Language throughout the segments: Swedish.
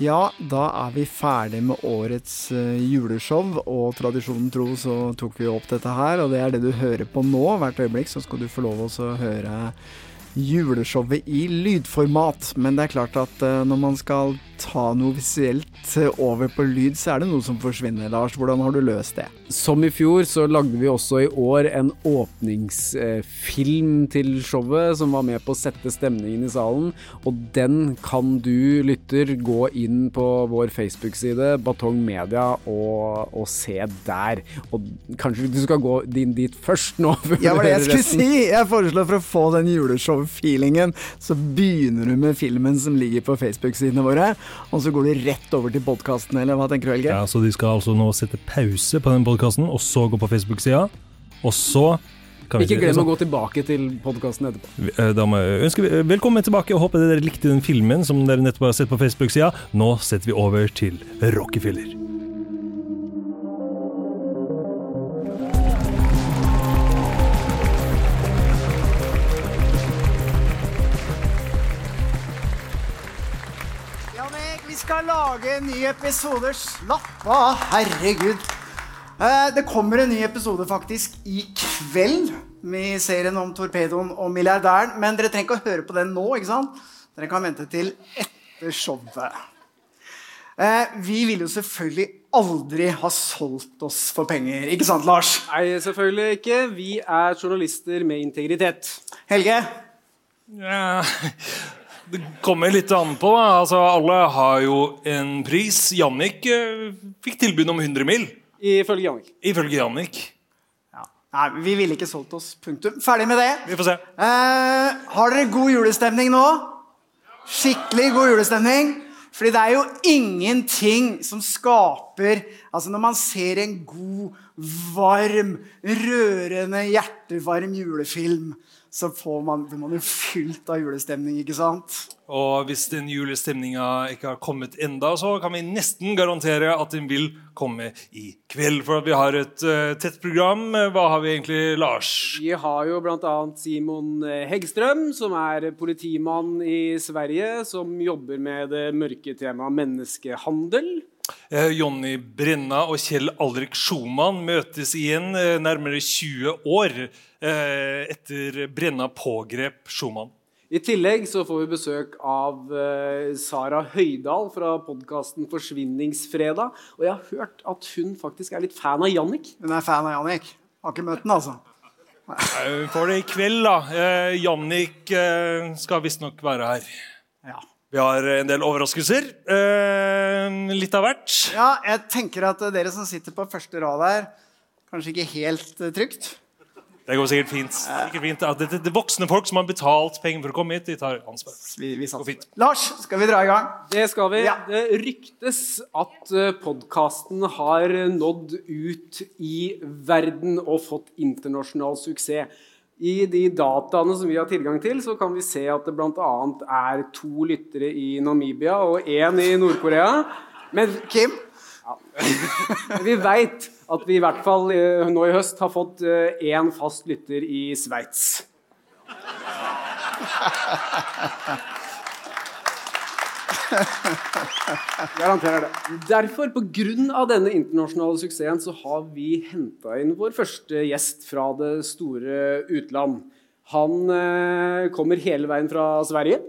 Ja, da er vi ferdig med årets eh, juleshow, og tradisjonen tro så tok vi opp dette her, og det er det du hører på nå. Hvert øyeblikk så skal du få lov å høre juleshowet i lydformat. Men det er klart at eh, når man skal ta noe visuelt eh, over på lyd, så er det noe som forsvinner. Lars, hvordan har du løst det? Som i fjor så lagde vi også i år en åpningsfilm til showet som var med på å sette stemningen i salen, og den kan du, lytter, gå inn på vår Facebook-side, Batong Media, og, og se der. Og kanskje du skal gå inn dit først nå? før Ja, du var det jeg skulle si! Jeg foreslår for å få den juleshow-feelingen, så begynner du med filmen som ligger på Facebook-sidene våre, og så går du rett over til podkasten, eller hva tenker du, Helge? Ja, så de skal altså nå sette pause på den podkasten, og så gå på Facebook-sida. Og så kan vi Ikke glem å gå tilbake til podkasten etterpå. eh, Da må jeg ønske vi- velkommen tilbake, og håper dere likte den filmen som dere nettopp har sett på Facebook-sida. Nå setter vi over til rockefiller. Skal lage en ny episode. Slapp av, herregud. Eh, Det kommer en ny episode faktisk i kveld med serien om torpedoen og milliardæren. Men dere trenger ikke å høre på den nå. ikke sant? Dere kan vente til etter showet. Eh, Vi ville jo selvfølgelig aldri ha solgt oss for penger. Ikke sant, Lars? Nei, selvfølgelig ikke. Vi er journalister med integritet. Helge? Ja, det kommer litt an på. Altså, alle har jo en pris. Jannik eh, fikk tilbud om 100 mil, Ifølge Jannik. ifølge Jannik. Ja. Nei, vi ville ikke solgt oss. Punktum. Ferdig med det. Vi får se. Eh, har dere god julestemning nå? Skikkelig god julestemning? Fordi det er jo ingenting som skaper Altså Når man ser en god, varm, rørende, hjertevarm julefilm, så får man, blir man jo fylt av julestemning, ikke sant? Og hvis den julestemninga ikke har kommet enda, så kan vi nesten garantere at den vil komme i kveld. For vi har et eh, tett program. Hva har vi egentlig, Lars? Vi har jo bl.a. Simon Heggstrøm, som er politimann i Sverige, som jobber med det mørke temaet menneskehandel. Eh, Jonny Brenna og Kjell Alrik Schumann møtes igjen eh, nærmere 20 år eh, etter Brenna pågrep Schumann. I tillegg så får vi besøk av eh, Sara Høydahl fra podkasten Forsvinningsfredag. Og jeg har hørt at hun faktisk er litt fan av Jannik. Hun er fan av Jannik. Har ikke møtt den, altså. Eh, Vi får det i kveld, da. Eh, Jannik eh, skal visstnok være her. Ja. Vi har en del overraskelser. Eh, litt av hvert. ja, jeg tenker at eh, dere som sitter på første rad her, kanskje ikke helt eh, trygt. Det går sikkert fint. Sikkert fint. Ja, det, det, det voksne folk som har betalt penger for å komme hit, de tar ansvar. Vi, vi fint. Lars, skal vi dra i gang? Det skal vi. Ja. Det ryktes at podkasten har nådd ut i verden og fått internasjonal suksess. I de dataene som vi har tilgang til, så kan vi se at det bl.a. er to lyttere i Namibia og én i Nord-Korea. Men Kim? vi veit at vi i hvert fall eh, nå i høst har fått én fast lytter i Sveits. Garanterer det. Derfor, pga. denne internasjonale suksessen, så har vi henta inn vår første gjest fra det store utland. Han eh, kommer hele veien fra Sverige.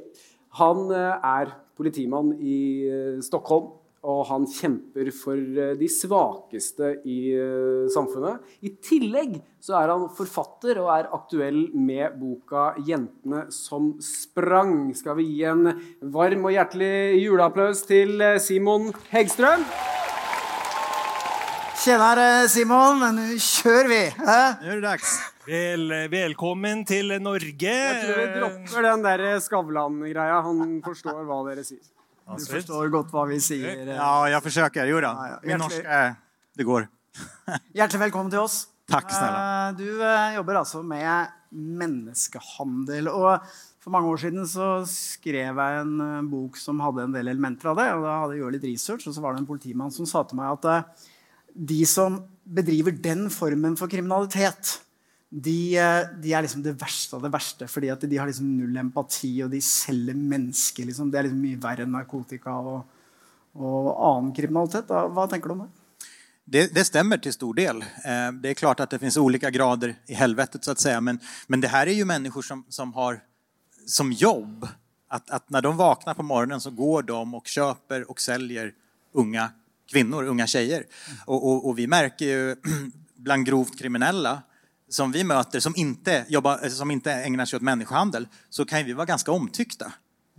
Han eh, er politimann i eh, Stockholm. Og han kjemper for eh, de svakeste i eh, samfunnet. I tillegg så er han forfatter og er aktuell med boka 'Jentene som sprang'. Skal vi gi en varm og hjertelig juleapplaus til eh, Simon Heggstrøm? Tjenare Simon, nu kör vi! Äh? Nu är det dags. Vel, velkommen til Norge. Jeg tror vi dropper den der Skavlan-greia. Han forstår hva dere sier. Du förstår gott vad vi säger. Ja, jag försöker. Jo då. Ja, ja. Min norska, är- det går. Hjärtligt välkommen till oss. Tack snälla. Eh, Du eh, jobbar alltså med menneskehandel. Og for mange år siden så skrev jeg en eh, bok som hadde en del elementer av det. og Da hadde jeg gjort litt research, og så var det en politimann som sa til meg at eh, de som bedriver den formen for kriminalitet, de, de er liksom det verste av det verste. Fordi at de har liksom null empati, og de selger mennesker. Liksom. Det er liksom mye verre enn narkotika og, og annen kriminalitet. Da. Hva tenker du om det? Det, det stämmer till stor del. Eh, Det är klart att det finns olika grader i helvetet så att säga. Men, men det här är ju människor som, som har som jobb att, att när de vaknar på morgonen så går de och köper och säljer unga kvinnor, unga tjejer. Och, och, och vi märker ju bland grovt kriminella som vi möter som inte, jobbar, som inte ägnar sig åt människohandel så kan vi vara ganska omtyckta.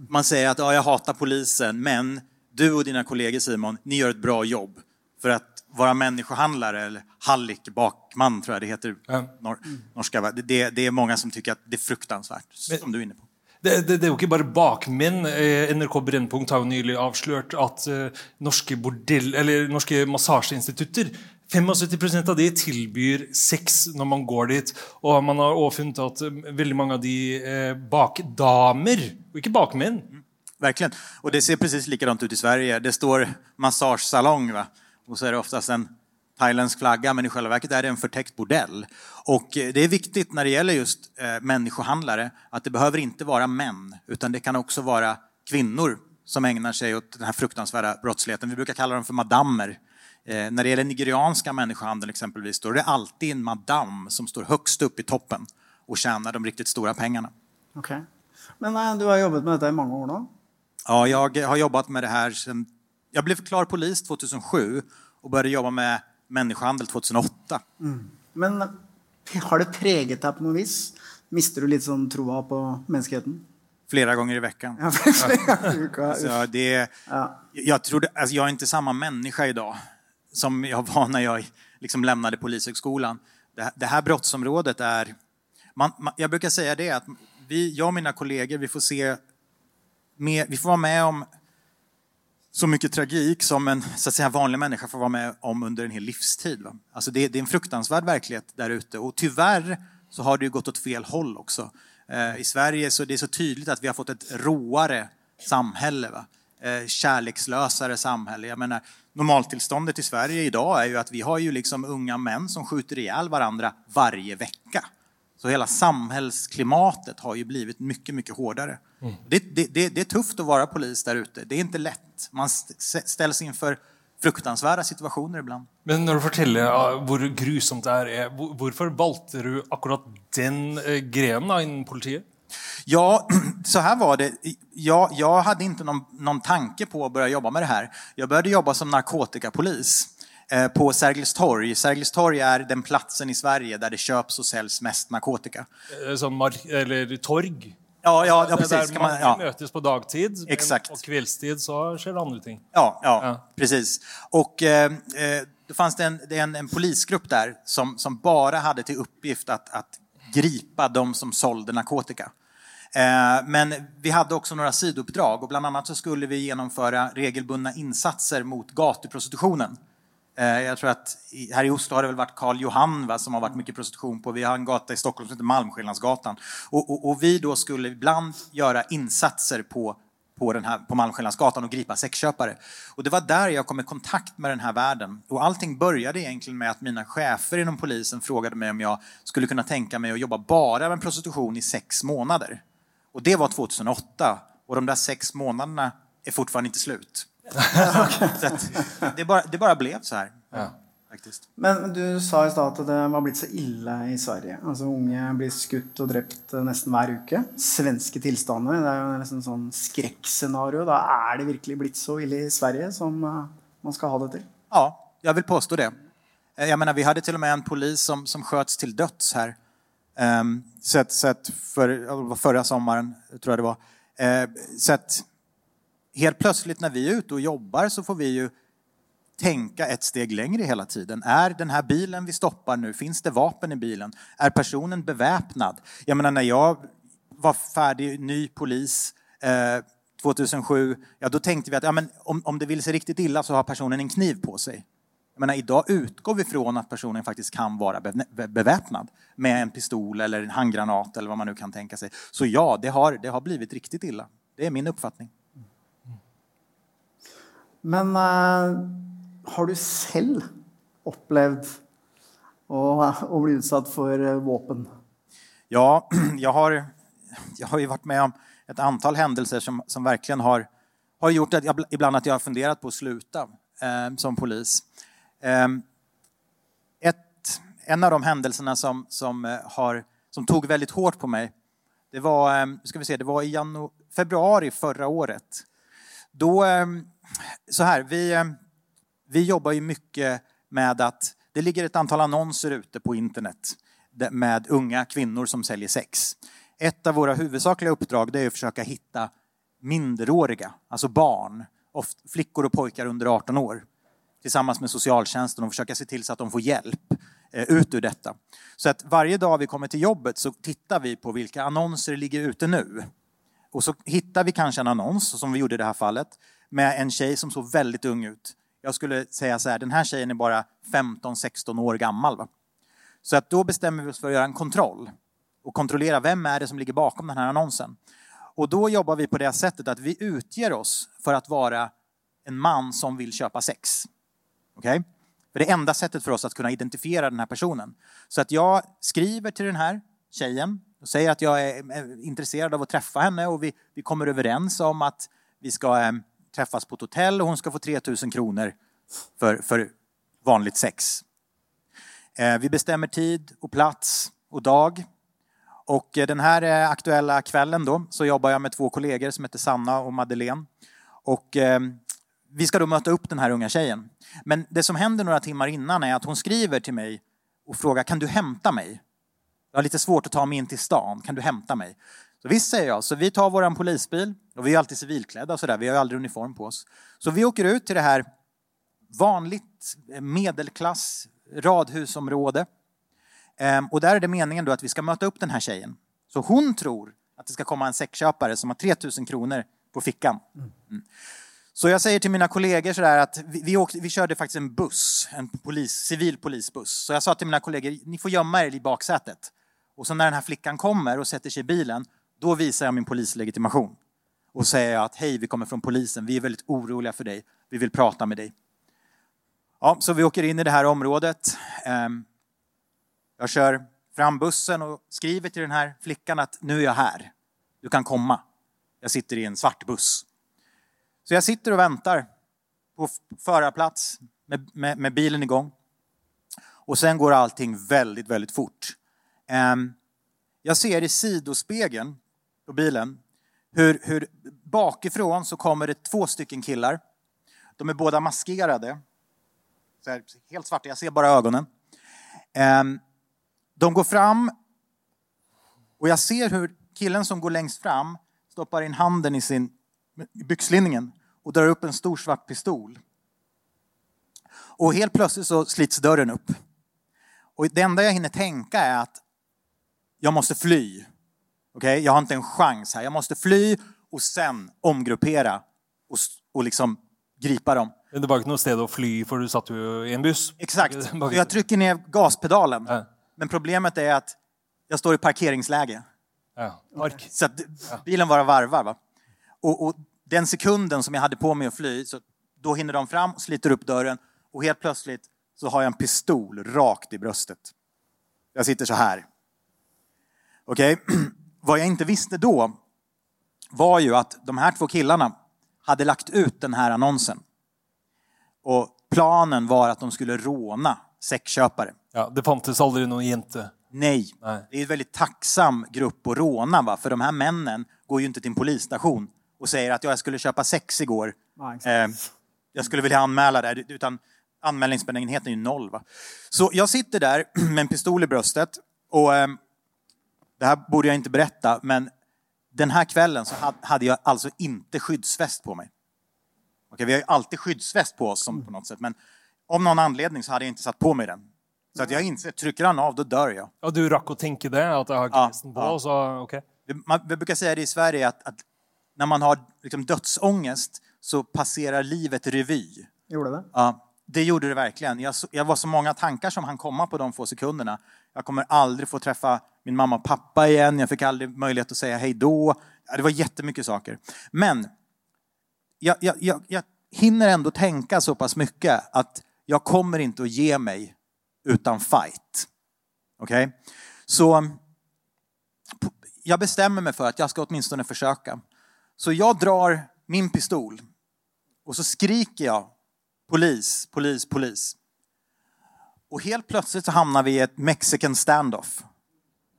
Man säger att ja, jag hatar polisen men du och dina kollegor Simon, ni gör ett bra jobb. För att vara människohandlare, eller hallik, bakman tror jag det heter Ja. nor norska. det, det är många som tycker att det är fruktansvärt, Men- som du är inne på. Det, det, det er jo ikke bare bakmenn. Eh, NRK Brennpunkt har jo nylig avslørt at eh, norske, bordell, eller norske massasjeinstitutter 75 av de tilbyr sex når man går dit. Og man har også funnet at många veldig mange av de eh, bakdamer, og ikke bakmenn Verkligen. Och det ser precis likadant ut i Sverige. Det står massagesalong va? och så är det oftast en thailändsk flagga men i själva verket är det en förtäckt bordell. Och eh, det är viktigt när det gäller just eh, människohandlare att det behöver inte vara män utan det kan också vara kvinnor som ägnar sig åt den här fruktansvärda brottsligheten. Vi brukar kalla dem för madammer. Eh, när det gäller nigerianska människohandel exempelvis då är det alltid en madam som står högst upp i toppen och tjänar de riktigt stora pengarna. Ok. Men eh, du har jobbet med dette i mange år nå. Ja, jag har jobbat med det här sen... Jag blev klar polis 2007 och började jobba med människohandel 2008. Men har det preget deg på noe vis? Mister du litt sånn troa på menneskeheten? Flera gånger i veckan. Ja, i uka. Så det, Ja. jag, trodde, alltså jag är inte samma människa idag som jag var när jag liksom lämnade Polishögskolan. Det, det här brottsområdet är... Man, man, jag brukar säga det att vi, jag och mina kollegor, vi får se... Med, vi får vara med om så mycket tragik som en så att säga, vanlig människa får vara med om under en hel livstid. Va? Alltså det, det är en fruktansvärd verklighet där ute och tyvärr så har det ju gått åt fel håll också. Eh, I Sverige så det är så tydligt att vi har fått ett råare samhälle. Va? Eh, kärlekslösare samhälle. Jag menar, normaltillståndet i Sverige idag är ju att vi har ju liksom unga män som skjuter ihjäl varandra varje vecka. Så hela samhällsklimatet har ju blivit mycket, mycket hårdare. Det, det, det, det är tufft att vara polis där ute. Det är inte lätt. Man st- ställs inför fruktansvärda situationer ibland. Men når du ja, hvor grusomt det her er, hvor- hvorfor valgte du akkurat den eh, grenen innen politiet? Ja, så här var det. Jag, jag hade inte någon, någon tanke på att börja jobba med det här. Jag började jobba som narkotikapolis eh, på Sergels torg. Sergels torg är den platsen i Sverige där det köps och säljs mest narkotika. Eh, mark eller torg? Ja, ja, ja precis. Kan man, mange ja. møtes på dagtid, Exakt. på kveldstid så skjer det andre ting. Ja, ja, Ja. precis. Och eh, eh, då fanns det en, en, en polisgrupp där som, som bara hade till uppgift att, att gripa de som sålde narkotika. Eh, men vi hade också några sidouppdrag och bland annat så skulle vi genomföra regelbundna insatser mot gatuprostitutionen. Eh, jag tror att här i Oslo har det väl varit Karl Johan va, som har varit mycket prostitution på. Vi har en gata i Stockholm som heter Malmskillnadsgatan. Och, och, och vi då skulle ibland göra insatser på på, den här, på Malmskillnadsgatan och gripa sexköpare. Och det var där jag kom i kontakt med den här världen. Och allting började egentligen med att mina chefer inom polisen frågade mig om jag skulle kunna tänka mig att jobba bara med prostitution i sex månader. Och det var 2008. Och de där sex månaderna är fortfarande inte slut. Att det, bara, det bara blev så här. Faktiskt. Men du sa i stad at det var blitt så ille i Sverige. Altså Unge blir skutt drept eh, nesten hver uke. Svenske tilstander. Det er jo nesten sånn skrekkscenario. Da er det virkelig blitt så ille i Sverige som eh, man skal ha det til? Ja, jag vill påstå det. Eh, Jag menar, vi hade till och med en polis som, som sköts till döds här. Um, sett, sett för, förra sommaren, tror jag det var. Eh, sett helt plötsligt när vi är ute och jobbar så får vi ju tänka ett steg längre hela tiden. Är den här bilen vi stoppar nu, finns det vapen i bilen? Är personen beväpnad? Jag menar när jag var färdig, ny polis, eh, 2007, ja då tänkte vi att ja, men om, om det vill sig riktigt illa så har personen en kniv på sig. Jag menar, idag utgår vi från att personen faktiskt kan vara be- beväpnad med en pistol eller en handgranat eller vad man nu kan tänka sig. Så ja, det har, det har blivit riktigt illa. Det är min uppfattning. Men eh, har du själv upplevt att, att bli utsatt för eh, vapen? Ja, jag har, jag har ju varit med om ett antal händelser som, som verkligen har, har gjort att jag, ibland att jag har funderat på att sluta eh, som polis. Ehm, ett, en av de händelserna som, som, eh, har, som tog väldigt hårt på mig, det var, ehm, ska vi se, det var i janu, februari förra året. Då, ehm, så här, vi, vi jobbar ju mycket med att det ligger ett antal annonser ute på internet med unga kvinnor som säljer sex. Ett av våra huvudsakliga uppdrag är att försöka hitta minderåriga, alltså barn, flickor och pojkar under 18 år, tillsammans med socialtjänsten och försöka se till så att de får hjälp eh, ut ur detta. Så att varje dag vi kommer till jobbet så tittar vi på vilka annonser ligger ute nu. Och så hittar vi kanske en annons, som vi gjorde i det här fallet, med en tjej som såg väldigt ung ut. Jag skulle säga så här, den här tjejen är bara 15-16 år gammal. Va? Så att då bestämmer vi oss för att göra en kontroll och kontrollera vem är det som ligger bakom den här annonsen. Och då jobbar vi på det sättet att vi utger oss för att vara en man som vill köpa sex. Okej? Okay? För det är enda sättet för oss att kunna identifiera den här personen. Så att jag skriver till den här tjejen och säger att jag är intresserad av att träffa henne och vi, vi kommer överens om att vi ska eh, träffas på ett hotell och hon ska få 3000 kronor för, för vanligt sex. Eh, vi bestämmer tid och plats och dag. Och eh, den här eh, aktuella kvällen då så jobbar jag med två kollegor som heter Sanna och Madeleine. Och ehm, vi ska då möta upp den här unga tjejen. Men det som händer några timmar innan är att hon skriver till mig och frågar kan du hämta mig? Jag har lite svårt att ta mig in till stan, kan du hämta mig? Så visst säger jag, så vi tar vår polisbil och vi är alltid civilklädda och sådär, vi har aldrig uniform på oss. Så vi åker ut till det här vanligt medelklass radhusområde. Ehm, och där är det meningen då att vi ska möta upp den här tjejen. Så hon tror att det ska komma en sexköpare som har 3000 kronor på fickan. Mm. Så jag säger till mina kollegor sådär att vi, vi, åkte, vi körde faktiskt en buss, en polis, civil polisbuss. Så jag sa till mina kollegor, ni får gömma er i baksätet. Och så när den här flickan kommer och sätter sig i bilen, då visar jag min polislegitimation. Och säger att hej, vi kommer från polisen, vi är väldigt oroliga för dig, vi vill prata med dig. Ja, så vi åker in i det här området. Ehm, jag kör fram bussen och skriver till den här flickan att nu är jag här. Du kan komma. Jag sitter i en svart buss. Så jag sitter och väntar på förarplats med, med, med bilen igång. Och sen går allting väldigt, väldigt fort. Ehm, jag ser i sidospegeln på bilen hur, hur bakifrån så kommer det två stycken killar. De är båda maskerade så här, helt svarta, jag ser bara ögonen. Ehm, de går fram och jag ser hur killen som går längst fram stoppar in handen i sin byxlinningen och drar upp en stor svart pistol. Och helt plötsligt så slits dörren upp. Och det enda jag hinner tänka är att jag måste fly. Okay? Jag har inte en chans här. Jag måste fly och sen omgruppera och, och liksom gripa dem. Det var inte något ställe att fly för du satt ju i en buss. Exakt. Jag trycker ner gaspedalen. Ja. Men problemet är att jag står i parkeringsläge. Ja. Så att bilen bara varvar. Va? Och, och, den sekunden som jag hade på mig att fly, så då hinner de fram och sliter upp dörren och helt plötsligt så har jag en pistol rakt i bröstet. Jag sitter så här. Okej, okay. vad jag inte visste då var ju att de här två killarna hade lagt ut den här annonsen. Och planen var att de skulle råna sexköpare. Ja, det fanns aldrig någon jente. Nej. Nej. det är en väldigt tacksam grupp att råna. Va? För de här männen går ju inte till en polisstation och säger att jag skulle köpa sex igår. Eh, jag skulle vilja anmäla det. Utan anmälningsbenägenheten är ju noll. Va? Så jag sitter där med en pistol i bröstet. Och eh, det här borde jag inte berätta, men den här kvällen så hade jag alltså inte skyddsväst på mig. Okej, vi har ju alltid skyddsväst på oss som, på något sätt, men om någon anledning så hade jag inte satt på mig den. Så att jag inser, trycker han av, då dör jag. Ja, du rakk å tenke det, at jeg har Ja, på, ja. så ok. Vi, man, vi brukar säga det i Sverige att, att när man har liksom, dödsångest så passerar livet revy. Gjorde det? Ja, det gjorde det verkligen. Jag, så- jag var så många tankar som han komma på de få sekunderna. Jag kommer aldrig få träffa min mamma och pappa igen. Jag fick aldrig möjlighet att säga hej då. Det var jättemycket saker. Men jag, jag, jag, jag hinner ändå tänka så pass mycket att jag kommer inte att ge mig utan fight. Okej? Så p- jag bestämmer mig för att jag ska åtminstone försöka. Så jag drar min pistol och så skriker jag polis, polis, polis. Och helt plötsligt så hamnar vi i ett mexican standoff.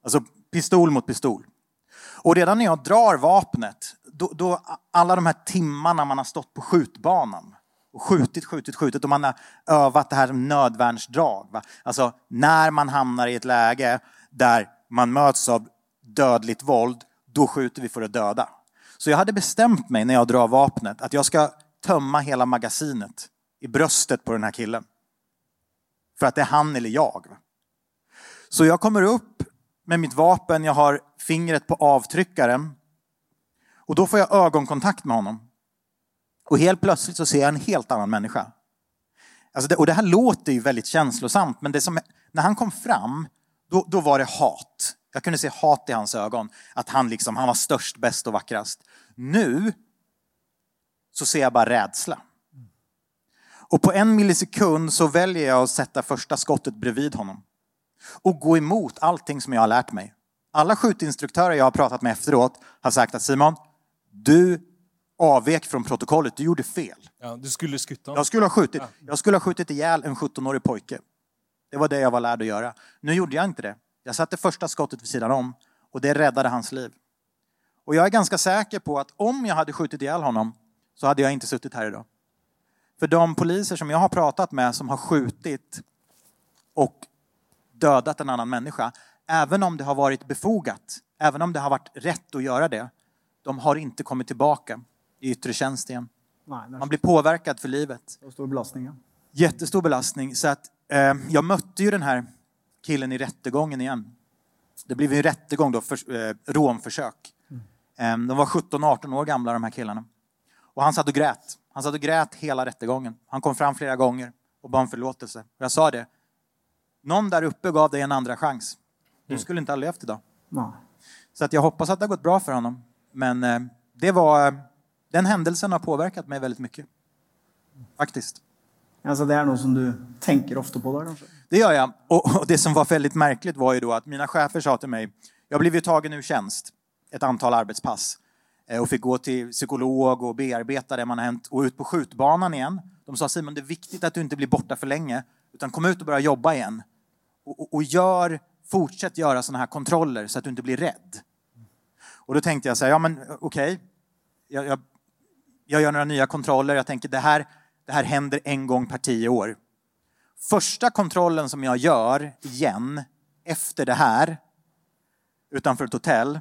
Alltså pistol mot pistol. Och redan när jag drar vapnet, då, då alla de här timmarna man har stått på skjutbanan och skjutit, skjutit, skjutit och man har övat det här som nödvärnsdrag. Va? Alltså när man hamnar i ett läge där man möts av dödligt våld, då skjuter vi för att döda. Så jag hade bestämt mig när jag drar vapnet att jag ska tömma hela magasinet i bröstet på den här killen. För att det är han eller jag. Så jag kommer upp med mitt vapen, jag har fingret på avtryckaren och då får jag ögonkontakt med honom. Och helt plötsligt så ser jag en helt annan människa. Alltså det, och det här låter ju väldigt känslosamt, men det som, när han kom fram, då, då var det hat. Jag kunde se hat i hans ögon. Att han, liksom, han var störst, bäst och vackrast. Nu så ser jag bara rädsla. Och på en millisekund så väljer jag att sätta första skottet bredvid honom. Och gå emot allting som jag har lärt mig. Alla skjutinstruktörer jag har pratat med efteråt har sagt att Simon, du avvek från protokollet, du gjorde fel. Ja, du skulle skutt han. Jag skulle ha skjutit, jag skulle ha skjutit ihjäl en 17-årig pojke. Det var det jag var lärd att göra. Nu gjorde jag inte det. Jag satte första skottet vid sidan om och det räddade hans liv. Och jag är ganska säker på att om jag hade skjutit ihjäl honom så hade jag inte suttit här idag. För de poliser som jag har pratat med som har skjutit och dödat en annan människa, även om det har varit befogat, även om det har varit rätt att göra det, de har inte kommit tillbaka i yttre tjänst igen. Nej, Man blir påverkad för livet. stor belastning. Ja. Jättestor belastning. Så att, eh, jag mötte ju den här killen i rättegången igen. Det blev ju en rättegång då, för, eh, rånförsök. Eh, de var 17-18 år gamla de här killarna. Och han satt och grät. Han satt och grät hela rättegången. Han kom fram flera gånger och bad om förlåtelse. Och jag sa det. Någon där uppe gav dig en andra chans. Du skulle inte ha levt idag. Nej. Så att jag hoppas att det har gått bra för honom. Men eh, det var, eh, den händelsen har påverkat mig väldigt mycket. Faktiskt. Alltså, det är något som du tänker ofta på där kanske? Det gör jag. Och, det som var väldigt märkligt var ju då att mina chefer sa till mig, jag blev ju tagen ur tjänst ett antal arbetspass eh, och fick gå till psykolog och bearbeta det man hänt och ut på skjutbanan igen. De sa Simon, det är viktigt att du inte blir borta för länge utan kom ut och börja jobba igen. Och, och, och gör, fortsätt göra sådana här kontroller så att du inte blir rädd. Och då tänkte jag så här, ja men okej, jag, jag, jag gör några nya kontroller, jag tänker det här, det här händer en gång per tio år. Första kontrollen som jag gör igen efter det här utanför ett hotell,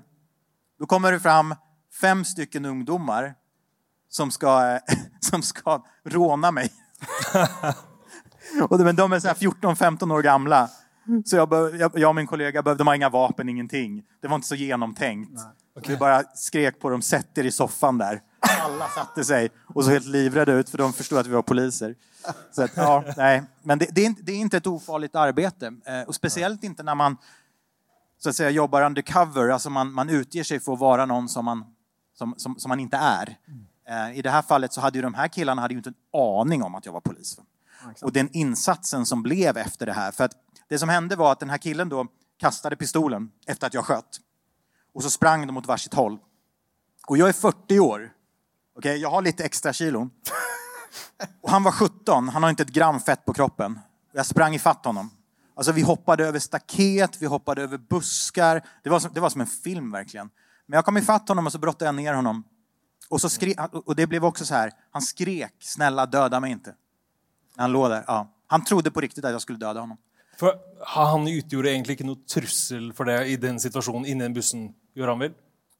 då kommer det fram fem stycken ungdomar som ska, som ska råna mig. och de, är så här 14-15 år gamla. Så jag, jag, och min kollega behövde de har inga vapen, ingenting. Det var inte så genomtänkt. Vi bara skrek på dem, sätt er i soffan där. Alla satte sig och så helt livrädda ut för de förstod att vi var poliser. Så att, ja, nej. Men det, det, är inte, det är inte ett ofarligt arbete. Eh, och speciellt inte när man så att säga, jobbar undercover, alltså man, man utger sig för att vara någon som man, som, som, som man inte är. Eh, I det här fallet så hade ju de här killarna hade ju inte en aning om att jag var polis. Och den insatsen som blev efter det här, för att det som hände var att den här killen då kastade pistolen efter att jag sköt. Och så sprang de åt varsitt håll. Och jag är 40 år. Okej, okay, jag har lite extra kilon. Och han var 17, han har inte ett gram fett på kroppen. Jag sprang ifatt honom. Alltså vi hoppade över staket, vi hoppade över buskar. Det var som, det var som en film verkligen. Men jag kom ifatt honom och så brottade jag ner honom. Och, så skre, och det blev också så här, han skrek snälla döda mig inte. Han låg där, ja. Han trodde på riktigt att jag skulle döda honom. För han utgjorde egentligen inte noe trussel för deg i den situationen innan bussen, gjorde han väl?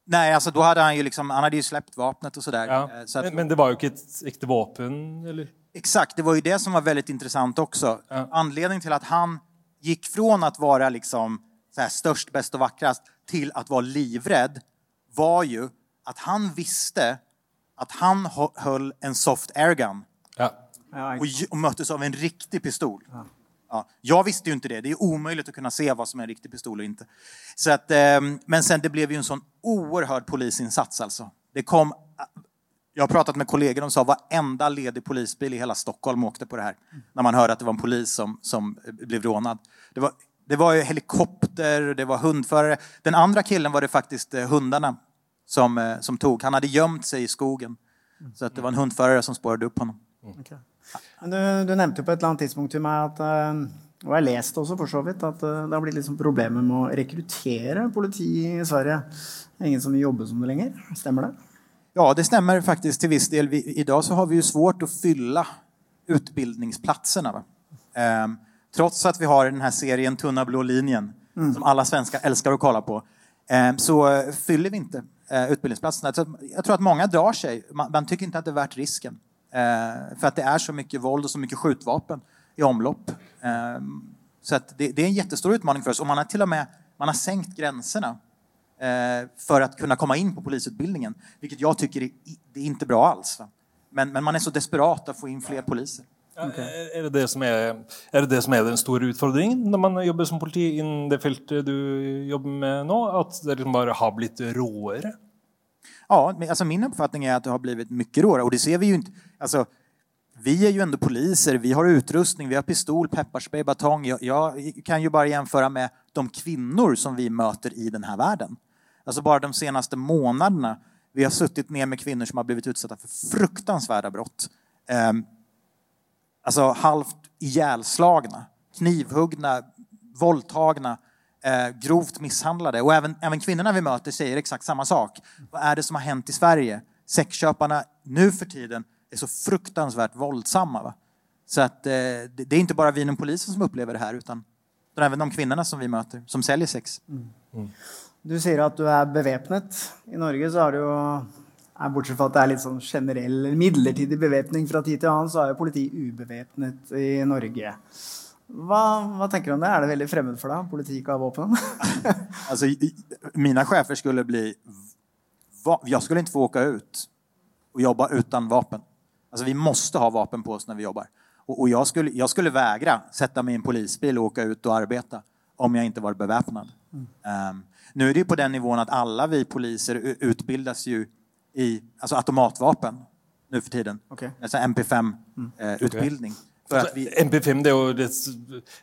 Nej, alltså då hade han ju liksom, han hade ju släppt vapnet och sådär. Ja. Eh, Så att, Men, men det var ju ett äkta vapen, eller? Exakt, det var ju det som var väldigt intressant också. Ja. Anledningen till att han gick från att vara liksom så här, störst, bäst och vackrast till att vara livrädd var ju att han visste att han hö- höll en soft airgun Ja. Och, och möttes av en riktig pistol. Ja. Jag visste ju inte det. Det är omöjligt att kunna se vad som är en riktig pistol och inte. Så att, ehm, men sen det blev ju en sån oerhörd polisinsats alltså. Det kom... Äh, jag har pratat med kollegor, de sa varenda ledig polisbil i hela Stockholm åkte på det här. När man hörde att det var en polis som, som eh, blev rånad. Det var, det var ju helikopter, det var hundförare. Den andra killen var det faktiskt eh, hundarna som, eh, som tog. Han hade gömt sig i skogen. Så att det var en hundförare som spårade upp honom. Mm. Okay du, du nevnte jo på et eller annet tidspunkt til meg at eh, Og jeg har lest også, for så vidt, at eh, det har blitt liksom problemer med å rekruttere politi i Sverige. Er ingen som vil jobbe som det lenger. Stemmer det? Ja, det stämmer faktiskt till viss del. Vi, idag så har vi ju svårt att fylla utbildningsplatserna. Ehm, trots att vi har den här serien Tunna blå linjen som alla svenskar älskar att kolla på ehm, så eh, fyller vi inte eh, utbildningsplatserna. Så jag tror att många drar sig. Man, man tycker inte att det är värt risken. Eh, för att det är så mycket våld och så mycket skjutvapen i omlopp. Ehm, så att det, det är en jättestor utmaning för oss. Och man har till och med man har sänkt gränserna eh, för att kunna komma in på polisutbildningen. Vilket jag tycker är, det är inte bra alls. Men, men man är så desperat att få in fler poliser. Ja, Er, det det som er, er det det som er den store utfordringen når man jobber som politi innen det feltet du jobber med nå? At det liksom bare har blitt råere? Ja, alltså min uppfattning är att det har blivit mycket råare och det ser vi ju inte. Alltså, vi är ju ändå poliser, vi har utrustning, vi har pistol, pepparspray, batong. Jag, jag kan ju bara jämföra med de kvinnor som vi möter i den här världen. Alltså bara de senaste månaderna, vi har suttit ner med kvinnor som har blivit utsatta för fruktansvärda brott. Eh, alltså halvt ihjälslagna, knivhuggna, våldtagna, eh, grovt misshandlade. Och även, även kvinnorna vi möter säger exakt samma sak. Vad är det som har hänt i Sverige? Sexköparna nu för tiden är så fruktansvärt våldsamma. Va? Så att, eh, det, är inte bara vi inom polisen som upplever det här utan, även de kvinnorna som vi möter, som säljer sex. Du sier at du er bevæpnet. I Norge så har du ja, Bortsett fra at det er litt sånn generell midlertidig bevæpning fra tid til annen, så er jo politi ubevæpnet i Norge. Hva tenker du om det? Er det veldig fremmed for deg? Politi ikke har våpen? Alltså, mina chefer skulle bli... Va, jag skulle inte få åka ut och jobba utan vapen. Alltså, vi måste ha vapen på oss när vi jobbar. Och, och jag, skulle, jag skulle vägra sätta mig i en polisbil och åka ut och arbeta om jag inte var beväpnad. Ehm, nu är det ju på den nivån att alla vi poliser utbildas ju i alltså automatvapen nu för tiden. Okej. Alltså MP5-utbildning. För att vi, MP5 det er jo et,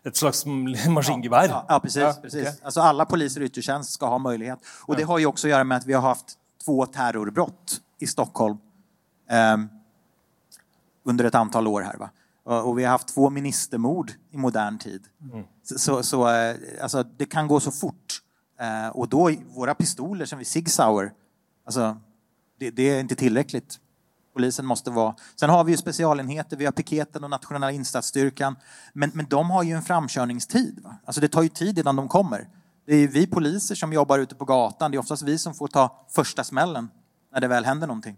et slags maskingevær. Ja, ja precis. Ja, precis. okej. Alltså alla poliser i yttre tjänst ska ha möjlighet. Och det har ju också att göra med att vi har haft två terrorbrott i Stockholm ehm, under ett antal år här. Va? Och, vi har haft två ministermord i modern tid. Så, så, så eh, alltså, det kan gå så fort. Eh, och då, våra pistoler som vi Sig Sauer, alltså, det, det är inte tillräckligt. Polisen måste vara... Sen har vi ju specialenheter, vi har piketen och nationella insatsstyrkan. Men, men de har ju en framkörningstid. Va? Alltså det tar ju tid innan de kommer. Det är ju vi poliser som jobbar ute på gatan. Det är oftast vi som får ta första smällen när det väl händer någonting.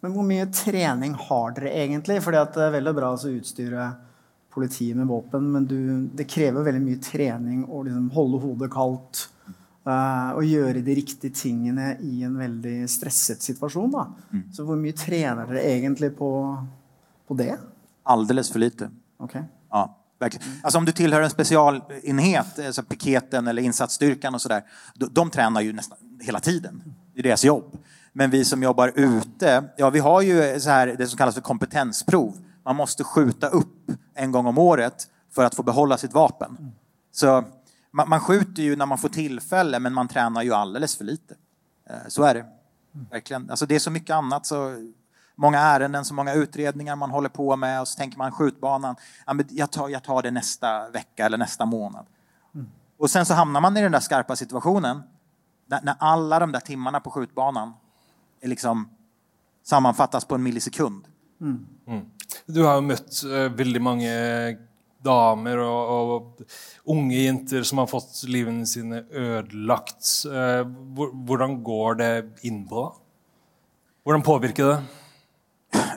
Men hvor mye trening har dere egentlig? Fordi det er veldig bra å utstyre politiet med våpen, men du, det krever veldig mye trening å liksom holde hodet kaldt. eh, og gjøre de riktige tingene i en veldig stresset situasjon. Da. Så hvor mye trener dere egentlig på, på det? Alldeles för lite. Ok. Ja, verkligen. Alltså om du tillhör en specialenhet, alltså piketen eller insatsstyrkan och sådär, de, de tränar ju nästan hela tiden. Det är deras jobb. Men vi som jobbar ute, ja vi har ju så här, det som kallas för kompetensprov. Man måste skjuta upp en gång om året för att få behålla sitt vapen. Så man, man skjuter ju när man får tillfälle, men man tränar ju alldeles för lite. Eh, så är det. Verkligen. Alltså det är så mycket annat. Så många ärenden, så många utredningar man håller på med och så tänker man skjutbanan, ja, men jag, tar, jag tar det nästa vecka eller nästa månad. Och sen så hamnar man i den där skarpa situationen när, när alla de där timmarna på skjutbanan liksom sammanfattas på en millisekund. Du har jo møtt eh, veldig mange damer og, og unge jenter som har fått livene sine ødelagt. Eh, hvordan går det innpå? da? Hvordan påvirker det?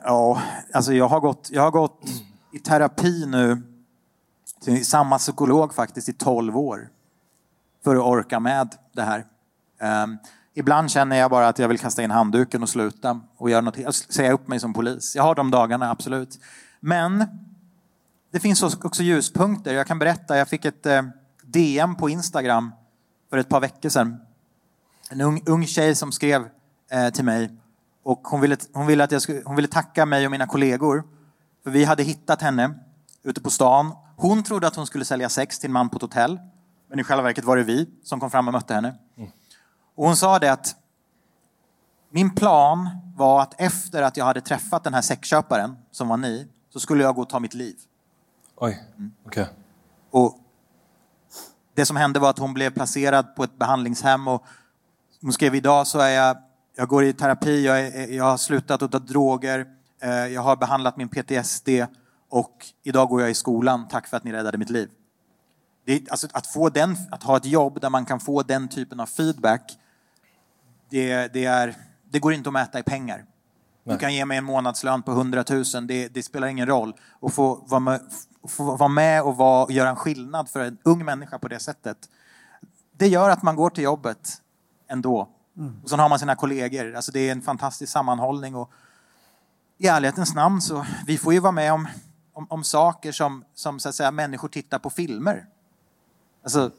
Ja, alltså jag har gått, jag har gått i terapi nu till samma psykolog faktiskt i 12 år för att orka med det här. Ibland känner jag bara att jag vill kasta in handduken och sluta och göra något, säga upp mig som polis. Jag har de dagarna, absolut. Men det finns också ljuspunkter. Jag kan berätta, jag fick ett eh, DM på Instagram för ett par veckor sedan. En ung, ung tjej som skrev eh, till mig och hon ville, hon, ville att jag skulle, hon ville tacka mig och mina kollegor. För vi hade hittat henne ute på stan. Hon trodde att hon skulle sälja sex till en man på ett hotell. Men i själva verket var det vi som kom fram och mötte henne. Och hon sa det att min plan var att efter att jag hade träffat den här sexköparen, som var ni, så skulle jag gå och ta mitt liv. Oi, ok. Och det som hände var att hon blev placerad på ett behandlingshem och hon skrev idag så är jag, jag går i terapi, jag, är, jag har slutat att ta droger, eh, jag har behandlat min PTSD och idag går jag i skolan, tack för att ni räddade mitt liv. Det, alltså, att, få den, att ha ett jobb där man kan få den typen av feedback, det, det, är, det går inte att mäta i pengar. Du kan ge mig en månadslön på 100 000, det, det spelar ingen roll. Och få vara med, få vara med och vara, göra en skillnad för en ung människa på det sättet. Det gör att man går till jobbet ändå. Och sen har man sina kollegor. Alltså det är en fantastisk sammanhållning. Och I ärlighetens namn så vi får ju vara med om, om, om saker som, som så att säga, människor tittar på filmer. Alltså,